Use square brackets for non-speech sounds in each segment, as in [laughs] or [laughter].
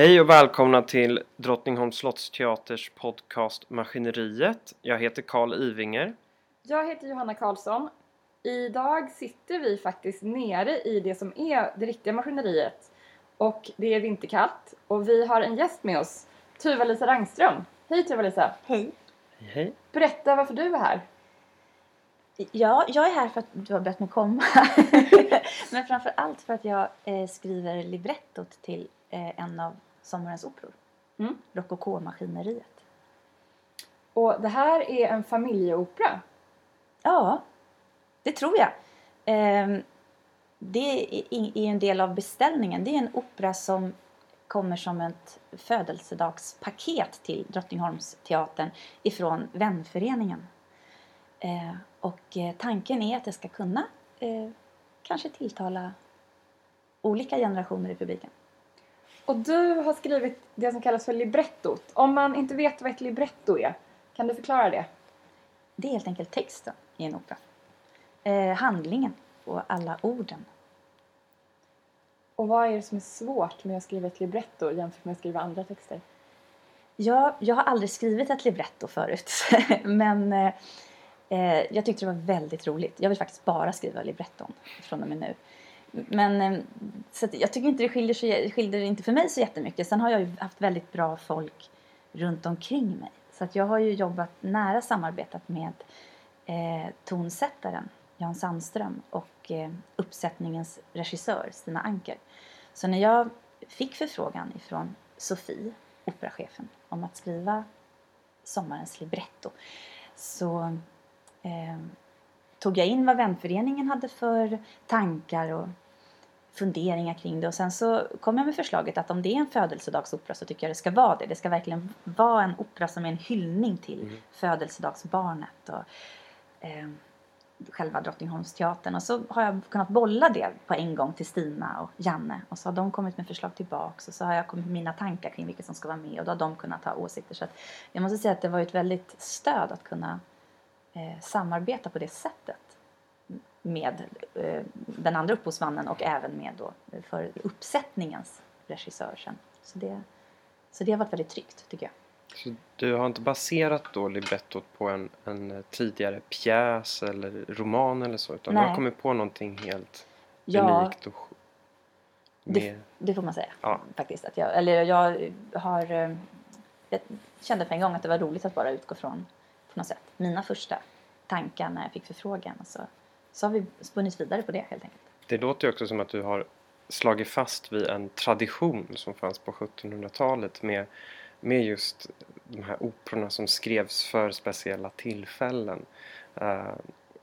Hej och välkomna till Drottningholms slottsteaters podcast Maskineriet. Jag heter Karl Ivinger. Jag heter Johanna Karlsson. Idag sitter vi faktiskt nere i det som är det riktiga maskineriet. Och det är vinterkallt och vi har en gäst med oss, Tuva-Lisa Rangström. Hej Tuva-Lisa! Hej. Hej. Berätta varför du är här. Ja, jag är här för att du har bett mig komma. [laughs] Men framför allt för att jag eh, skriver librettot till eh, en av sommarens operor. Mm. Rokoko-maskineriet. Och det här är en familjeopera. Ja, det tror jag. Ehm, det är en del av beställningen. Det är en opera som kommer som ett födelsedagspaket till Drottningholmsteatern ifrån vänföreningen. Eh, och eh, tanken är att det ska kunna eh, kanske tilltala olika generationer i publiken. Och du har skrivit det som kallas för librettot. Om man inte vet vad ett libretto är, kan du förklara det? Det är helt enkelt texten i en opera. Eh, handlingen och alla orden. Och vad är det som är svårt med att skriva ett libretto jämfört med att skriva andra texter? Jag, jag har aldrig skrivit ett libretto förut. [laughs] Men eh, eh, jag tyckte det var väldigt roligt. Jag vill faktiskt bara skriva libretton från och med nu. Men eh, så att jag tycker inte det skiljer, så, skiljer inte för mig så jättemycket. Sen har jag ju haft väldigt bra folk runt omkring mig. Så att jag har ju jobbat nära samarbetat med eh, tonsättaren Jan Sandström och eh, uppsättningens regissör Stina Anker. Så när jag fick förfrågan ifrån Sofie, operachefen, om att skriva sommarens libretto så eh, tog jag in vad vänföreningen hade för tankar och funderingar kring det och sen så kom jag med förslaget att om det är en födelsedagsopera så tycker jag det ska vara det. Det ska verkligen vara en opera som är en hyllning till Mm. födelsedagsbarnet och eh, själva Drottningholmsteatern. Och så har jag kunnat bolla det på en gång till Stina och Janne och så har de kommit med förslag tillbaks och så har jag kommit med mina tankar kring vilka som ska vara med och då har de kunnat ha åsikter. Så att jag måste säga att det var ett väldigt stöd att kunna eh, samarbeta på det sättet med eh, den andra upphovsmannen och även med då eh, för uppsättningens regissör sen. Så det, så det har varit väldigt tryggt tycker jag. Så du har inte baserat då librettot på en, en tidigare pjäs eller roman eller så utan du har Nej. kommit på någonting helt Ja, unikt och sj- det, med... det får man säga Ja. faktiskt. Att jag, eller jag har eh, jag kände på en gång att det var roligt att bara utgå från något sätt mina första tankar när jag fick förfrågan. Så, så har vi spunnit vidare på det helt enkelt. Det låter ju också som att du har slagit fast vid en tradition som fanns på 1700-talet med, med just de här operorna som skrevs för speciella tillfällen. Eh,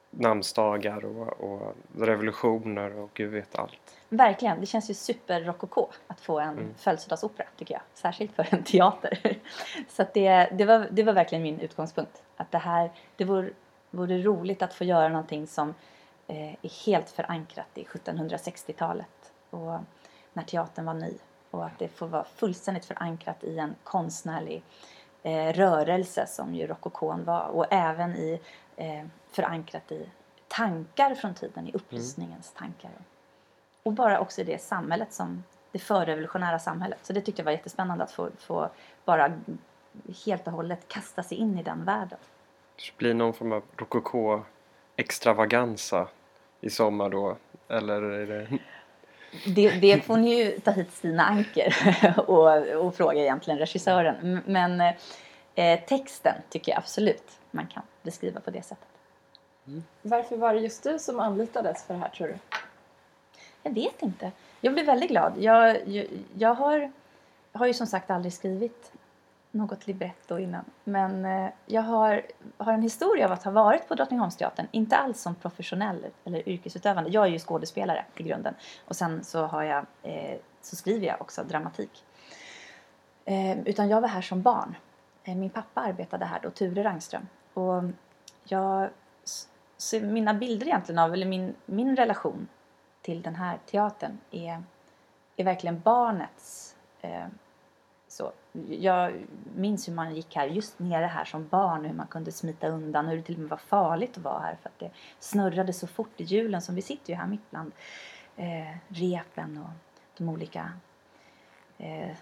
namnsdagar och, och revolutioner och gud vet allt. Verkligen, det känns ju super rokoko att få en Mm. födelsedagsopera tycker jag. Särskilt för en teater. [laughs] Så det, det, var, det var verkligen min utgångspunkt. Att det här, det vore, vore roligt att få göra någonting som eh, är helt förankrat i 1760-talet och när teatern var ny. Och att det får vara fullständigt förankrat i en konstnärlig eh, rörelse som ju rokokon var och även i, eh, förankrat i tankar från tiden, i upplysningens tankar. Och bara också i det samhället som det förrevolutionära samhället. Så det tyckte jag var jättespännande att få, få bara helt och hållet kasta sig in i den världen. Det blir någon form av rokoko extravaganza i sommar då? Eller är det... Det, det får ni ju ta hit Stina Anker [laughs] och, och fråga egentligen regissören. Men eh, texten tycker jag absolut man kan beskriva på det sättet. Varför var det just du som anlitades för det här tror du? Jag vet inte. Jag blir väldigt glad. Jag, jag, jag har, har ju som sagt aldrig skrivit något libretto innan. Men eh, jag har, har en historia av att ha varit på Drottningholmsteatern. Inte alls som professionell eller yrkesutövande. Jag är ju skådespelare i grunden. Och sen så, har jag, eh, så skriver jag också dramatik. Eh, utan jag var här som barn. Eh, min pappa arbetade här då, Ture Rangström. Och jag, så mina bilder egentligen av, eller min, min relation till den här teatern är, är verkligen barnets. Eh, så. Jag minns hur man gick här, just nere här som barn, hur man kunde smita undan, hur det till och med var farligt att vara här för att det snurrade så fort i hjulen som vi sitter ju här mitt bland eh, repen och de olika eh,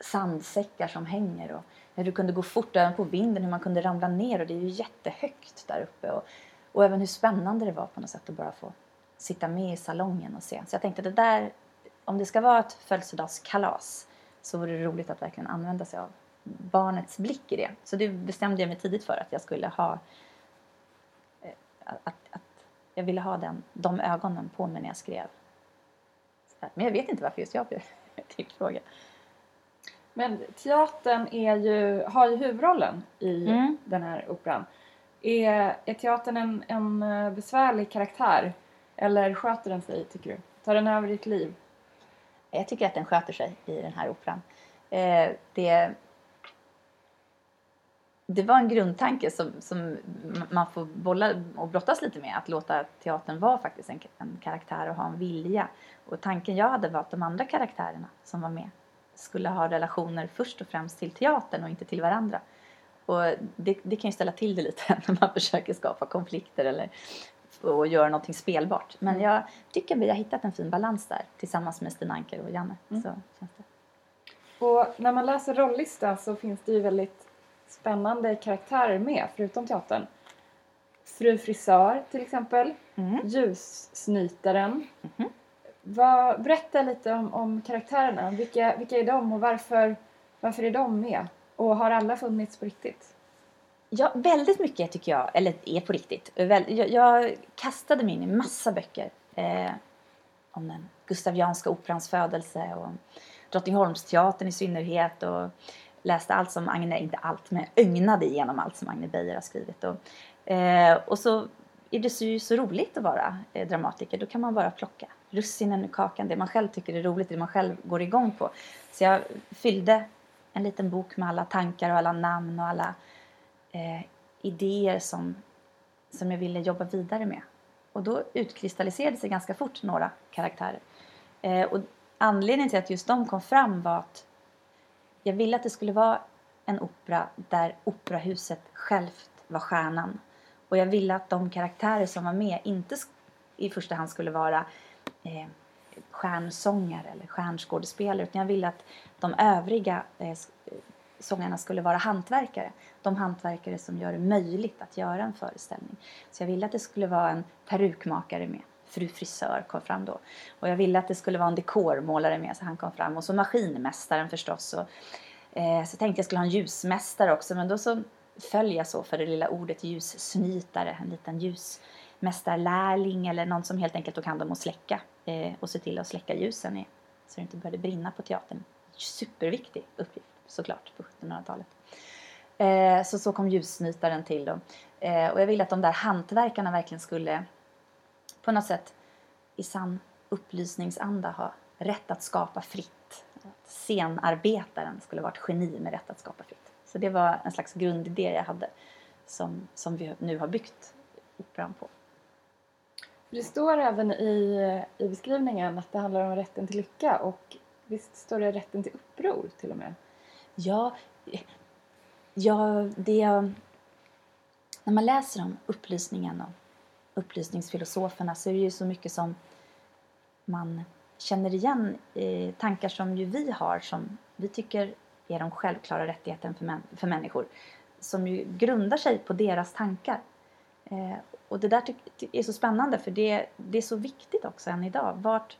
sandsäckar som hänger och hur det kunde gå fort även på vinden, hur man kunde ramla ner och det är ju jättehögt där uppe och, och även hur spännande det var på något sätt att bara få sitta med i salongen och se. Så jag tänkte det där, om det ska vara ett födelsedagskalas så vore det roligt att verkligen använda sig av barnets blick i det. Så det bestämde jag mig tidigt för att jag skulle ha eh, att, att jag ville ha den, de ögonen på mig när jag skrev. Men jag vet inte varför just jag blev [laughs] tillfrågad. Men teatern är ju, har ju huvudrollen i Mm. den här operan. Är, är teatern en, en eh, besvärlig karaktär? Eller sköter den sig, tycker du? Tar den över ditt liv? Jag tycker att den sköter sig i den här operan. Eh, det, det var en grundtanke som, som man får bolla och brottas lite med. Att låta teatern vara faktiskt en, en karaktär och ha en vilja. Och tanken jag hade var att de andra karaktärerna som var med skulle ha relationer först och främst till teatern och inte till varandra. Och det, det kan ju ställa till det lite [laughs] när man försöker skapa konflikter eller och göra någonting spelbart. Men jag tycker vi har hittat en fin balans där tillsammans med Stina Anker och Janne. Mm. Så känns det. Och när man läser rollistan så finns det ju väldigt spännande karaktärer med, förutom teatern. Fru frisör till exempel. Mm. Ljussnytaren. Mhm. Vad, berätta lite om, om karaktärerna. Vilka, vilka är de och varför, varför är de med? Och har alla funnits på riktigt? Ja, väldigt mycket tycker jag, eller är på riktigt. Jag, jag kastade mig in i massa böcker eh, om den Gustavianska operans födelse och om Drottningholmsteatern i synnerhet och läste allt som Agne, inte allt, men ögnade igenom allt som Agne Beijer har skrivit. Och, eh, och så är det så, ju så roligt att vara eh, dramatiker, då kan man bara plocka russinen ur kakan, det man själv tycker är roligt, det man själv går igång på. Så jag fyllde en liten bok med alla tankar och alla namn och alla eh, idéer som, som jag ville jobba vidare med. Och då utkristalliserade sig ganska fort några karaktärer. Eh, och anledningen till att just de kom fram var att jag ville att det skulle vara en opera där operahuset självt var stjärnan. Och jag ville att de karaktärer som var med inte i första hand skulle vara eh, stjärnsångare eller stjärnskådespelare utan jag ville att de övriga eh, sångarna skulle vara hantverkare. De hantverkare som gör det möjligt att göra en föreställning. Så jag ville att det skulle vara en perukmakare med. Fru frisör kom fram då. Och jag ville att det skulle vara en dekormålare med så han kom fram. Och så maskinmästaren förstås. Och, eh, så tänkte jag skulle ha en ljusmästare också men då så föll jag så för det lilla ordet ljussnytare. En liten ljusmästarlärling eller någon som helt enkelt tog hand om att släcka eh, och se till att släcka ljusen i, så det inte började brinna på teatern. Superviktig uppgift såklart på 1700-talet. Eh, så så kom ljussnytaren till då. Eh, och jag ville att de där hantverkarna verkligen skulle på något sätt i sann upplysningsanda ha rätt att skapa fritt. Att scenarbetaren skulle vara ett geni med rätt att skapa fritt. Så det var en slags grundidé jag hade som, som vi nu har byggt operan på. Det står även i, i beskrivningen att det handlar om rätten till lycka och visst står det rätten till uppror till och med? Ja, ja det... När man läser om upplysningen och upplysningsfilosoferna så är det ju så mycket som man känner igen eh, tankar som ju vi har som vi tycker är de självklara rättigheten för, män, för människor som ju grundar sig på deras tankar. Eh, och det där är så spännande för det, det är så viktigt också än idag. Vart,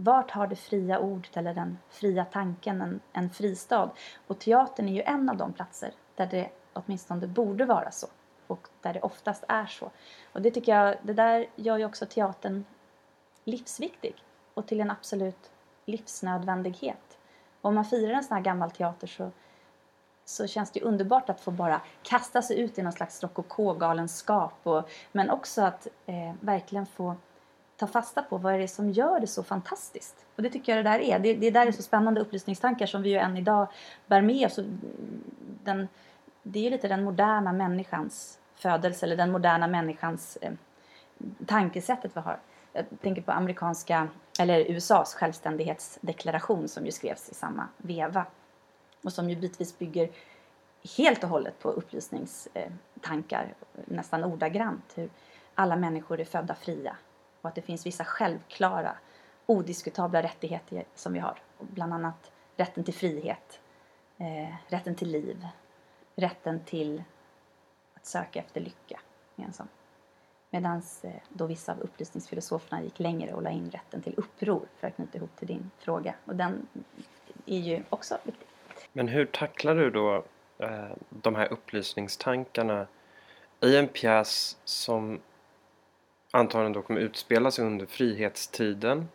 vart har det fria ordet eller den fria tanken en, en fristad? Och teatern är ju en av de platser där det åtminstone borde vara så. Och där det oftast är så. Och det tycker jag, det där gör ju också teatern livsviktig. Och till en absolut livsnödvändighet. Och om man firar en sån här gammal teater så, så känns det ju underbart att få bara kasta sig ut i någon slags rokokogalenskap Och, men också att eh, verkligen få ta fasta på vad är det som gör det så fantastiskt. Och det tycker jag det där är. Det, det där är så spännande upplysningstankar som vi ju än idag bär med oss. Den, det är ju lite den moderna människans födelse eller den moderna människans eh, tankesättet vi har. Jag tänker på amerikanska, eller USAs självständighetsdeklaration som ju skrevs i samma veva. Och som ju bitvis bygger helt och hållet på upplysningstankar, eh, nästan ordagrant. Hur alla människor är födda fria och att det finns vissa självklara, odiskutabla rättigheter som vi har. Bland annat rätten till frihet, eh, rätten till liv, rätten till att söka efter lycka. Medan eh, då vissa av upplysningsfilosoferna gick längre och la in rätten till uppror för att knyta ihop till din fråga. Och den är ju också viktig. Men hur tacklar du då eh, de här upplysningstankarna i en pjäs som antagligen då kommer utspela sig under frihetstiden.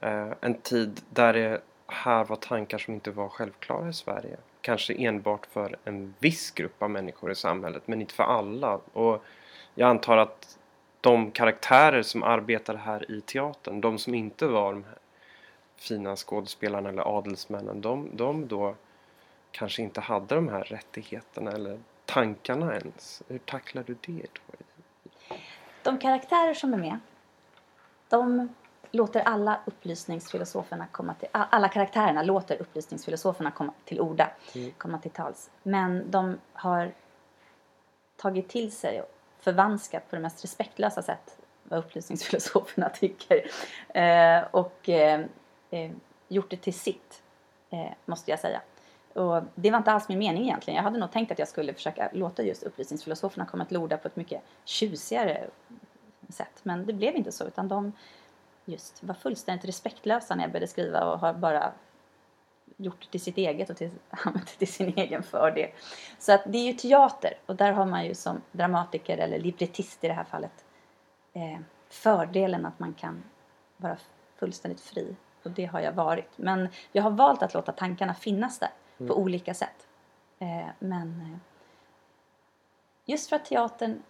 Eh, en tid där det här var tankar som inte var självklara i Sverige. Kanske enbart för en viss grupp av människor i samhället men inte för alla. Och jag antar att de karaktärer som arbetade här i teatern, de som inte var de här fina skådespelarna eller adelsmännen, de, de då kanske inte hade de här rättigheterna eller tankarna ens. Hur tacklar du det då? De karaktärer som är med, de låter alla upplysningsfilosoferna komma till, alla karaktärerna låter upplysningsfilosoferna komma till orda, mm. komma till tals. Men de har tagit till sig och förvanskat på det mest respektlösa sätt vad upplysningsfilosoferna [laughs] tycker. Eh, och eh, eh, gjort det till sitt, eh, måste jag säga. Och det var inte alls min mening egentligen. Jag hade nog tänkt att jag skulle försöka låta just upplysningsfilosoferna komma till orda på ett mycket tjusigare sätt. Men det blev inte så utan de just var fullständigt respektlösa när jag började skriva och har bara gjort det till sitt eget och till, [laughs] använt det till sin egen fördel. Så att det är ju teater och där har man ju som dramatiker eller librettist i det här fallet eh, fördelen att man kan vara fullständigt fri och det har jag varit. Men jag har valt att låta tankarna finnas där mm. på olika sätt. Eh, men eh, just för att teatern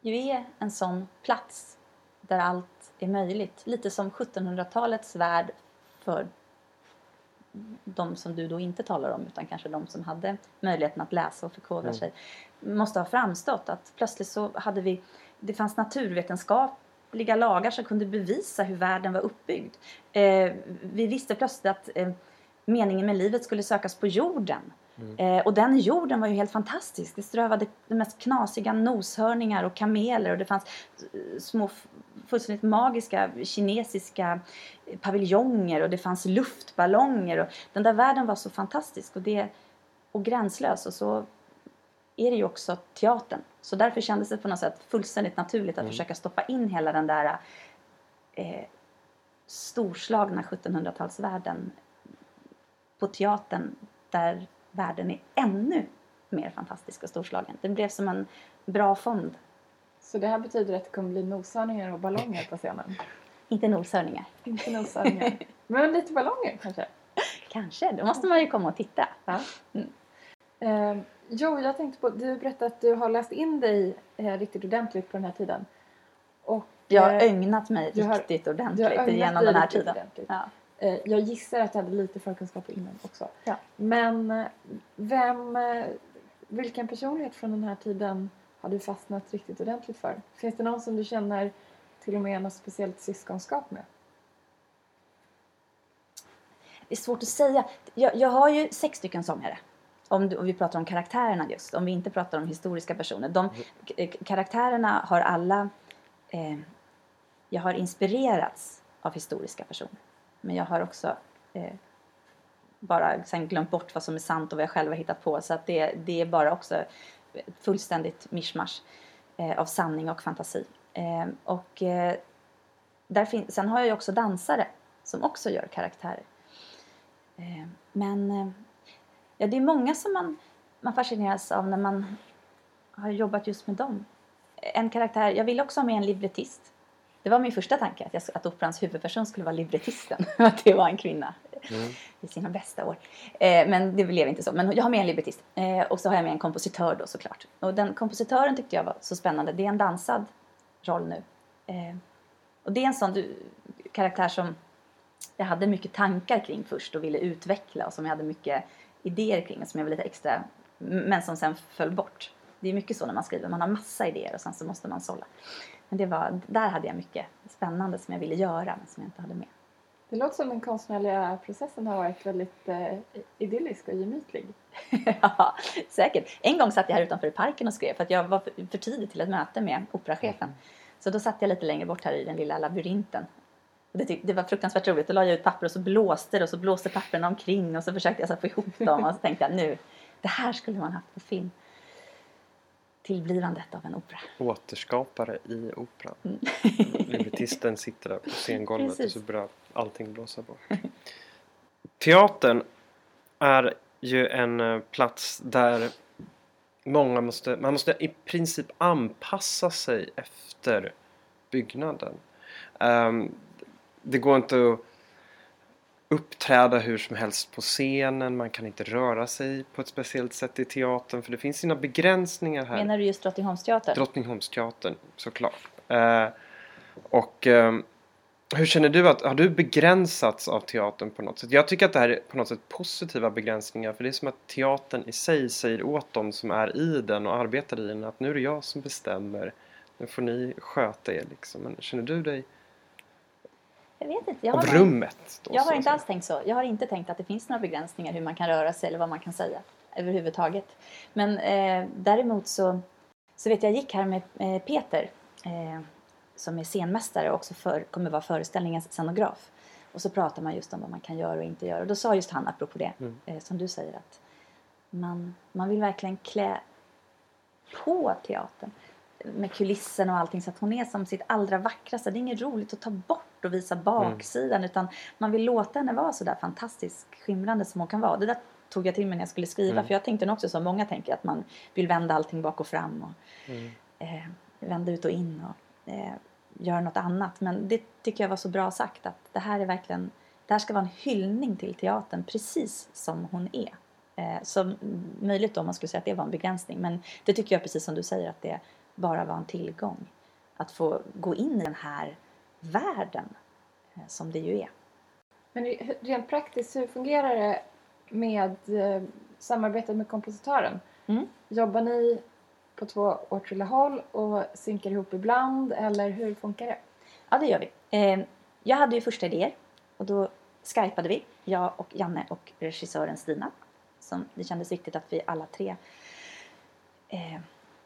ju är en sån plats där allt är möjligt. Lite som 1700-talets värld för de som du då inte talar om utan kanske de som hade möjligheten att läsa och förkovra mm. sig måste ha framstått att plötsligt så hade vi det fanns naturvetenskapliga lagar som kunde bevisa hur världen var uppbyggd. Eh, vi visste plötsligt att eh, meningen med livet skulle sökas på jorden. Mm. Eh, och den jorden var ju helt fantastisk. Det strövade de mest knasiga noshörningar och kameler och det fanns eh, små fullständigt magiska kinesiska paviljonger och det fanns luftballonger. Och den där världen var så fantastisk och, det, och gränslös och så är det ju också teatern. Så därför kändes det på något sätt fullständigt naturligt att mm. försöka stoppa in hela den där eh, storslagna 1700-talsvärlden på teatern där världen är ännu mer fantastisk och storslagen. Det blev som en bra fond. Så det här betyder att det kommer bli noshörningar och ballonger på scenen? Inte noshörningar. Inte noshörningar. [laughs] Men lite ballonger kanske? Kanske, då måste man ju komma och titta. Ja. Mm. Eh, jo, jag tänkte på, du berättade att du har läst in dig eh, riktigt ordentligt på den här tiden. Och, jag har eh, ögnat mig riktigt har, ordentligt genom den här tiden. Ja. Eh, jag gissar att du hade lite förkunskaper innan också. Ja. Men eh, vem, eh, vilken personlighet från den här tiden har du fastnat riktigt ordentligt för? Finns det någon som du känner till och med något speciellt syskonskap med? Det är svårt att säga. Jag, jag har ju sex stycken sångare. Om, du, om, vi pratar om karaktärerna just, om vi inte pratar om historiska personer. De mm. karaktärerna har alla... Eh, jag har inspirerats av historiska personer. Men jag har också eh, bara sen glömt bort vad som är sant och vad jag själv har hittat på. Så att det, det är bara också fullständigt mischmasch eh, av sanning och fantasi. Eh, och eh, där fin- sen har jag ju också dansare som också gör karaktärer. Eh, men eh, ja, det är många som man, man fascineras av när man har jobbat just med dem. En karaktär, jag vill också ha med en librettist det var min första tanke, att, jag, att operans huvudperson skulle vara librettisten. [laughs] att det var en kvinna mm. i sina bästa år. Eh, men det blev inte så. Men jag har med en librettist. Eh, och så har jag med en kompositör då såklart. Och den kompositören tyckte jag var så spännande. Det är en dansad roll nu. Eh, och det är en sån du, karaktär som jag hade mycket tankar kring först och ville utveckla och som jag hade mycket idéer kring och som jag var lite extra, men som sen föll bort. Det är mycket så när man skriver, man har massa idéer och sen så måste man sålla. Men det var, där hade jag mycket spännande som jag ville göra men som jag inte hade med. Det låter som den konstnärliga processen har varit väldigt eh, idyllisk och gemytlig. [laughs] ja, säkert. En gång satt jag här utanför i parken och skrev för att jag var för, tidigt till ett möte med operachefen. Så då satt jag lite längre bort här i den lilla labyrinten det, det var fruktansvärt roligt. Då la jag ut papper och så blåste det och så blåste papperna omkring och så försökte jag så få ihop dem och så tänkte jag nu, det här skulle man haft på film. Tillblivandet av en opera. Återskapare i operan. Mm. [laughs] Librettisten sitter där på scengolvet och Precis. så börjar allting blåsa bort. Teatern är ju en eh, plats där många måste, man måste i princip anpassa sig efter byggnaden. Ehm, det går inte att uppträda hur som helst på scenen, man kan inte röra sig på ett speciellt sätt i teatern för det finns sina begränsningar här. Menar du just Drottningholmsteatern? Drottningholmsteatern såklart. Eh, och ehm, hur känner du att, har du begränsats av teatern på något sätt? Jag tycker att det här är på något sätt positiva begränsningar för det är som att teatern i sig säger åt dem som är i den och arbetar i den att nu är det jag som bestämmer. Nu får ni sköta er liksom. Men känner du dig Jag vet inte. Jag av har, rummet? Då, jag har inte alls tänkt så. Jag har inte tänkt att det finns några begränsningar hur man kan röra sig eller vad man kan säga överhuvudtaget. Men eh, däremot så, så vet jag, jag gick här med eh, Peter eh, som är scenmästare och också för, kommer vara föreställningens scenograf. Och så pratar man just om vad man kan göra och inte göra. Och då sa just han, apropå det, Mm. eh, som du säger, att man, man vill verkligen klä på teatern med kulissen och allting så att hon är som sitt allra vackraste. Det är inget roligt att ta bort och visa baksidan utan man vill låta henne vara så där fantastiskt skimrande som hon kan vara. Det där tog jag till mig när jag skulle skriva Mm. för jag tänkte nog också som många tänker att man vill vända allting bak och fram och Mm. eh, vända ut och in och eh, göra något annat. Men det tycker jag var så bra sagt att det här är verkligen, det här ska vara en hyllning till teatern precis som hon är. Eh, så möjligt då om man skulle säga att det var en begränsning men det tycker jag precis som du säger att det bara var en tillgång. Att få gå in i den här världen eh, som det ju är. Men re- rent praktiskt, hur fungerar det med eh, samarbetet med kompositören? Mm. Jobbar ni på två åtskilda håll och synkar ihop ibland eller hur funkar det? Ja, det gör vi. Eh, jag hade ju första idéer och då skypade vi, jag och Janne och regissören Stina. Som det kändes viktigt att vi alla tre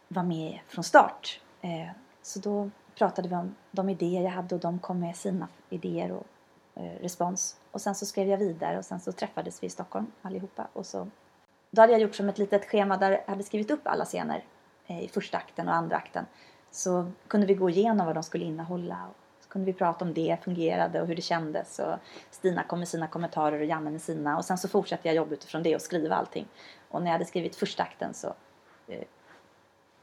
var med från start. Eh, så då pratade vi om de idéer jag hade och de kom med sina idéer och eh, respons. Och sen så skrev jag vidare och sen så träffades vi i Stockholm allihopa. Och så, då hade jag gjort som ett litet schema där jag hade skrivit upp alla scener eh, i första akten och andra akten. Så kunde vi gå igenom vad de skulle innehålla. Och så kunde vi prata om det fungerade och hur det kändes. Och Stina kom med sina kommentarer och Janne med sina. Och sen så fortsatte jag jobba utifrån det och skriva allting. Och när jag hade skrivit första akten så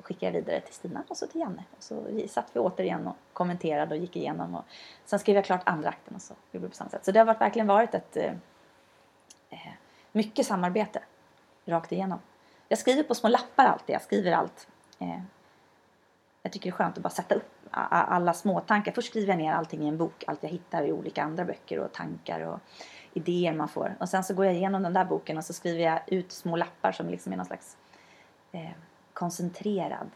skickade jag vidare till Stina och så till Janne. Och så satt vi återigen och kommenterade och gick igenom. Och sen skrev jag klart andra akten och så gjorde vi på samma sätt. Så det har varit, verkligen varit ett eh, eh mycket samarbete rakt igenom. Jag skriver på små lappar alltid. Jag skriver allt. Eh, jag tycker det är skönt att bara sätta upp alla små tankar. Först skriver jag ner allting i en bok. Allt jag hittar i olika andra böcker och tankar och idéer man får. Och sen så går jag igenom den där boken och så skriver jag ut små lappar som liksom är någon slags eh, koncentrerad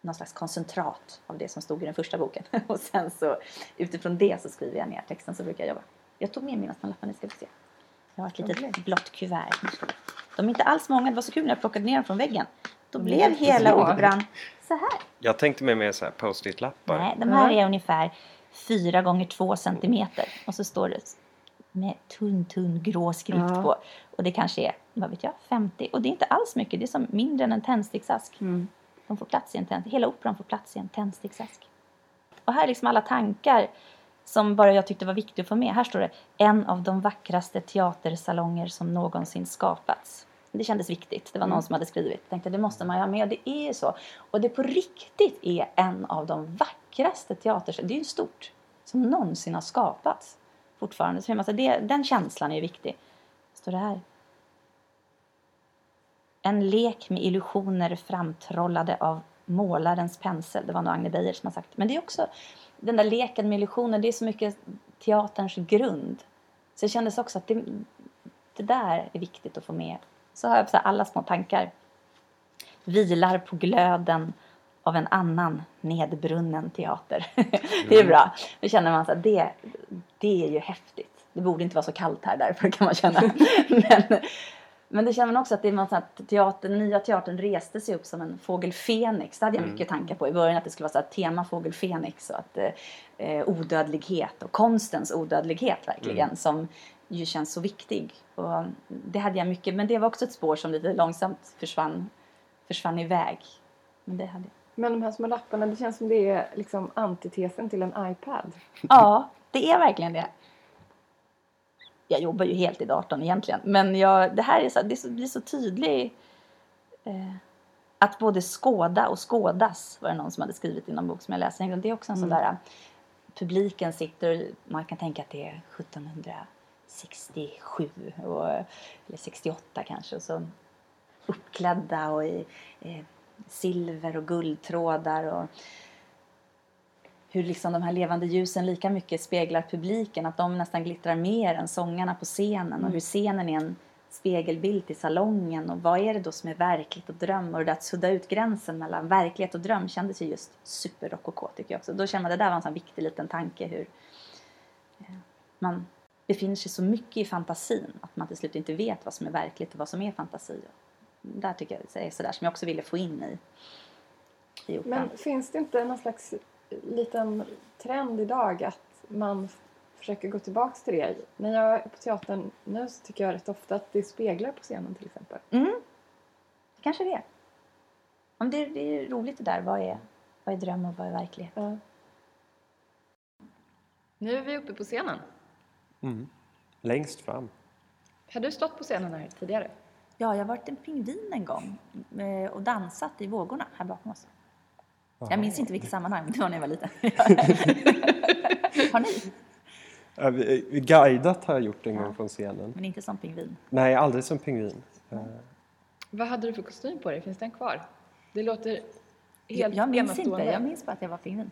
någon slags koncentrat av det som stod i den första boken. [laughs] Och sen så utifrån det så skriver jag ner texten så brukar jag jobba. Jag tog med mina små lappar, ni ska få se. Jag har ett litet Roligt. blått kuvert. De är inte alls många, det var så kul när jag plockade ner dem från väggen. Då är blev hela operan så här. Jag tänkte mig med så här post-it-lappar. Nej, de här är ungefär 4 gånger 2 centimeter. Och så står det med tunn, tunn grå skrift Ja. på. Och det kanske är, vad vet jag, 50. Och det är inte alls mycket, det är som mindre än en tändsticksask. De får plats i en tänd, hela operan får plats i en tändsticksask. Och här är liksom alla tankar som bara jag tyckte var viktigt att få med. Här står det en av de vackraste teatersalonger som någonsin skapats. Det kändes viktigt. Det var någon som hade skrivit. Jag tänkte det måste man ju ha med det är ju så. Och det på riktigt är en av de vackraste teatersalonger. Det är ju stort. Som någonsin har skapats. Fortfarande. Så man det, den känslan är viktig. Står det här. En lek med illusioner framtrollade av målarens pensel. Det var nog Agne Beijer som har sagt. Men det är också den där leken med illusioner. Det är så mycket teaterns grund. Så det kändes också att det, det där är viktigt att få med. Så har jag så alla små tankar. Vilar på glöden av en annan nedbrunnen teater. [laughs] det är bra. Då känner man att det, det är ju häftigt. Det borde inte vara så kallt här därför kan man känna. [laughs] Men Men det känner man också att det är sånt att teatern, nya teatern reste sig upp som en fågel Fenix. Det hade jag Mm. mycket tankar på i början att det skulle vara så här tema fågel Fenix och att eh, odödlighet och konstens odödlighet verkligen Mm. som ju känns så viktig. Och det hade jag mycket, men det var också ett spår som lite långsamt försvann, försvann iväg. Men det hade jag. Men de här små lapparna, det känns som det är liksom antitesen till en iPad. Ja, det är verkligen det. Jag jobbar ju helt i datorn egentligen, men jag, det här är så, det är så, blir så tydligt eh, att både skåda och skådas var det någon som hade skrivit i någon bok som jag läste. Det är också en sån Mm. där publiken sitter, man kan tänka att det är 1767 och, eller 68 kanske och så uppklädda och i eh, silver och guldtrådar och hur liksom de här levande ljusen lika mycket speglar publiken, att de nästan glittrar mer än sångarna på scenen och hur scenen är en spegelbild till salongen och vad är det då som är verkligt och dröm och det att sudda ut gränsen mellan verklighet och dröm kändes ju just superrokoko tycker jag också. Då kände att det där var en sån viktig liten tanke hur eh, man befinner sig så mycket i fantasin att man till slut inte vet vad som är verkligt och vad som är fantasi. Där tycker jag det är sådär som jag också ville få in i, i operan. Men finns det inte någon slags liten trend idag att man försöker gå tillbaks till det? När jag är på teatern nu så tycker jag rätt ofta att det speglar på scenen till exempel. Mm. Kanske det. Om det, det är roligt det där. Vad är, vad är dröm och vad är verklighet? Ja. Nu är vi uppe på scenen. Mm. Längst fram. Har du stått på scenen här tidigare? Ja, jag har varit en pingvin en gång eh, och dansat i vågorna här bakom oss. Jag minns inte vilket sammanhang, men det var när jag var liten. [laughs] har ni? Vi- Guidat har jag gjort en gång från scenen. Men inte som pingvin. Nej, aldrig som pingvin. Eh, Vad hade du för kostym på dig? Finns den kvar? Det låter helt Jag, jag minns inte, jag minns bara att jag var pingvin.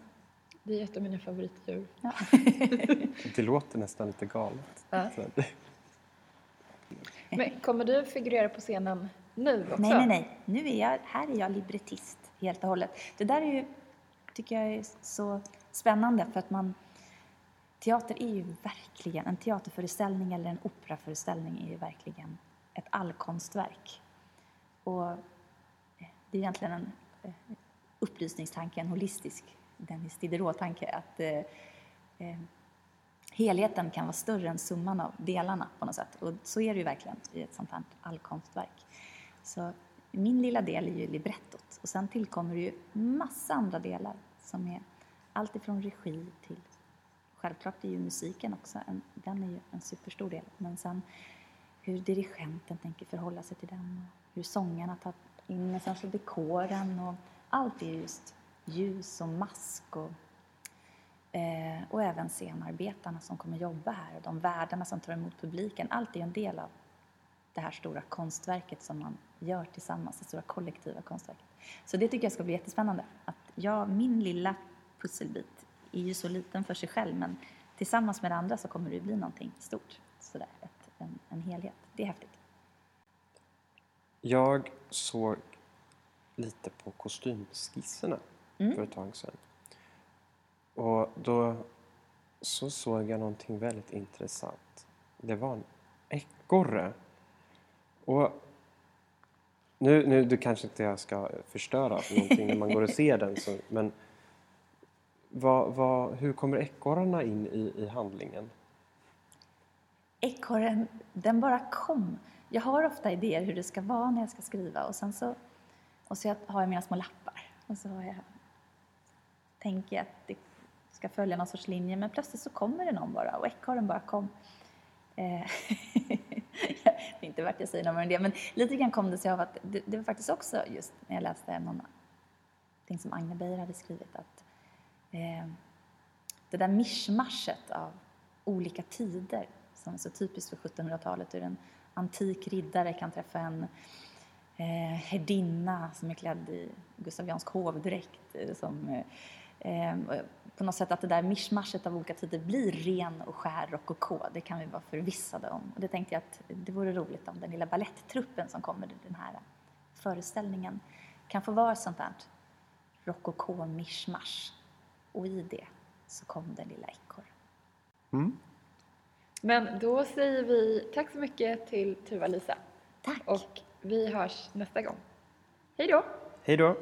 Det är ett av mina favoritdjur. Ja. [laughs] Det låter nästan lite galet. Ja. Men kommer du figurera på scenen nu också? Nej, nej, nej. Nu är jag, här är jag librettist helt och hållet. Det där är ju, tycker jag är så spännande för att man Teater är ju verkligen, en teaterföreställning eller en operaföreställning är ju verkligen ett allkonstverk. Och eh, det är egentligen en eh, upplysningstanke, en holistisk Dennis Diderot-tanke att eh, eh, helheten kan vara större än summan av delarna på något sätt. Och så är det ju verkligen i ett sånt här allkonstverk. Så min lilla del är ju librettot och sen tillkommer det ju massa andra delar som är allt ifrån regi till Självklart är ju musiken också, en, den är ju en superstor del. Men sen hur dirigenten tänker förhålla sig till den och hur sångarna tar in med sen så dekoren och allt är just ljus och mask och, eh, och även scenarbetarna som kommer jobba här och de värdarna som tar emot publiken. Allt är en del av det här stora konstverket som man gör tillsammans, det stora kollektiva konstverket. Så det tycker jag ska bli jättespännande. Att jag, min lilla pusselbit är ju så liten för sig själv men tillsammans med det andra så kommer det bli någonting stort. Sådär, ett, en, en helhet. Det är häftigt. Jag såg lite på kostymskisserna Mm. för ett tag sedan. Och då så såg jag någonting väldigt intressant. Det var en ekorre. Och nu, nu du kanske inte jag ska förstöra någonting när man går och ser den, så, men vad, vad, hur kommer ekorrarna in i, i handlingen? Ekorren, den bara kom. Jag har ofta idéer hur det ska vara när jag ska skriva och sen så, och så har jag mina små lappar och så har jag, tänker jag att det ska följa någon sorts linje men plötsligt så kommer det någon bara och ekorren bara kom. Eh, [laughs] [laughs] det är inte värt jag säger något mer om det men lite grann kom det sig av att det, det var faktiskt också just när jag läste någonting som Agne Beijer hade skrivit att eh, det där mischmaschet av olika tider som är så typiskt för 1700-talet. Hur en antik riddare kan träffa en eh, herdinna som är klädd i gustaviansk hovdräkt. eh, Som, eh, på något sätt att det där mischmaschet av olika tider blir ren och skär rokoko. Det kan vi vara förvissade om. Och det tänkte jag att det vore roligt om den lilla balletttruppen som kommer till den här föreställningen kan få vara sånt där rokoko-mischmasch. Och i det så kom den lilla ekorren. Mm. Men då säger vi tack så mycket till Tuva-Lisa. Tack. Och vi hörs nästa gång. Hej då! Hej då!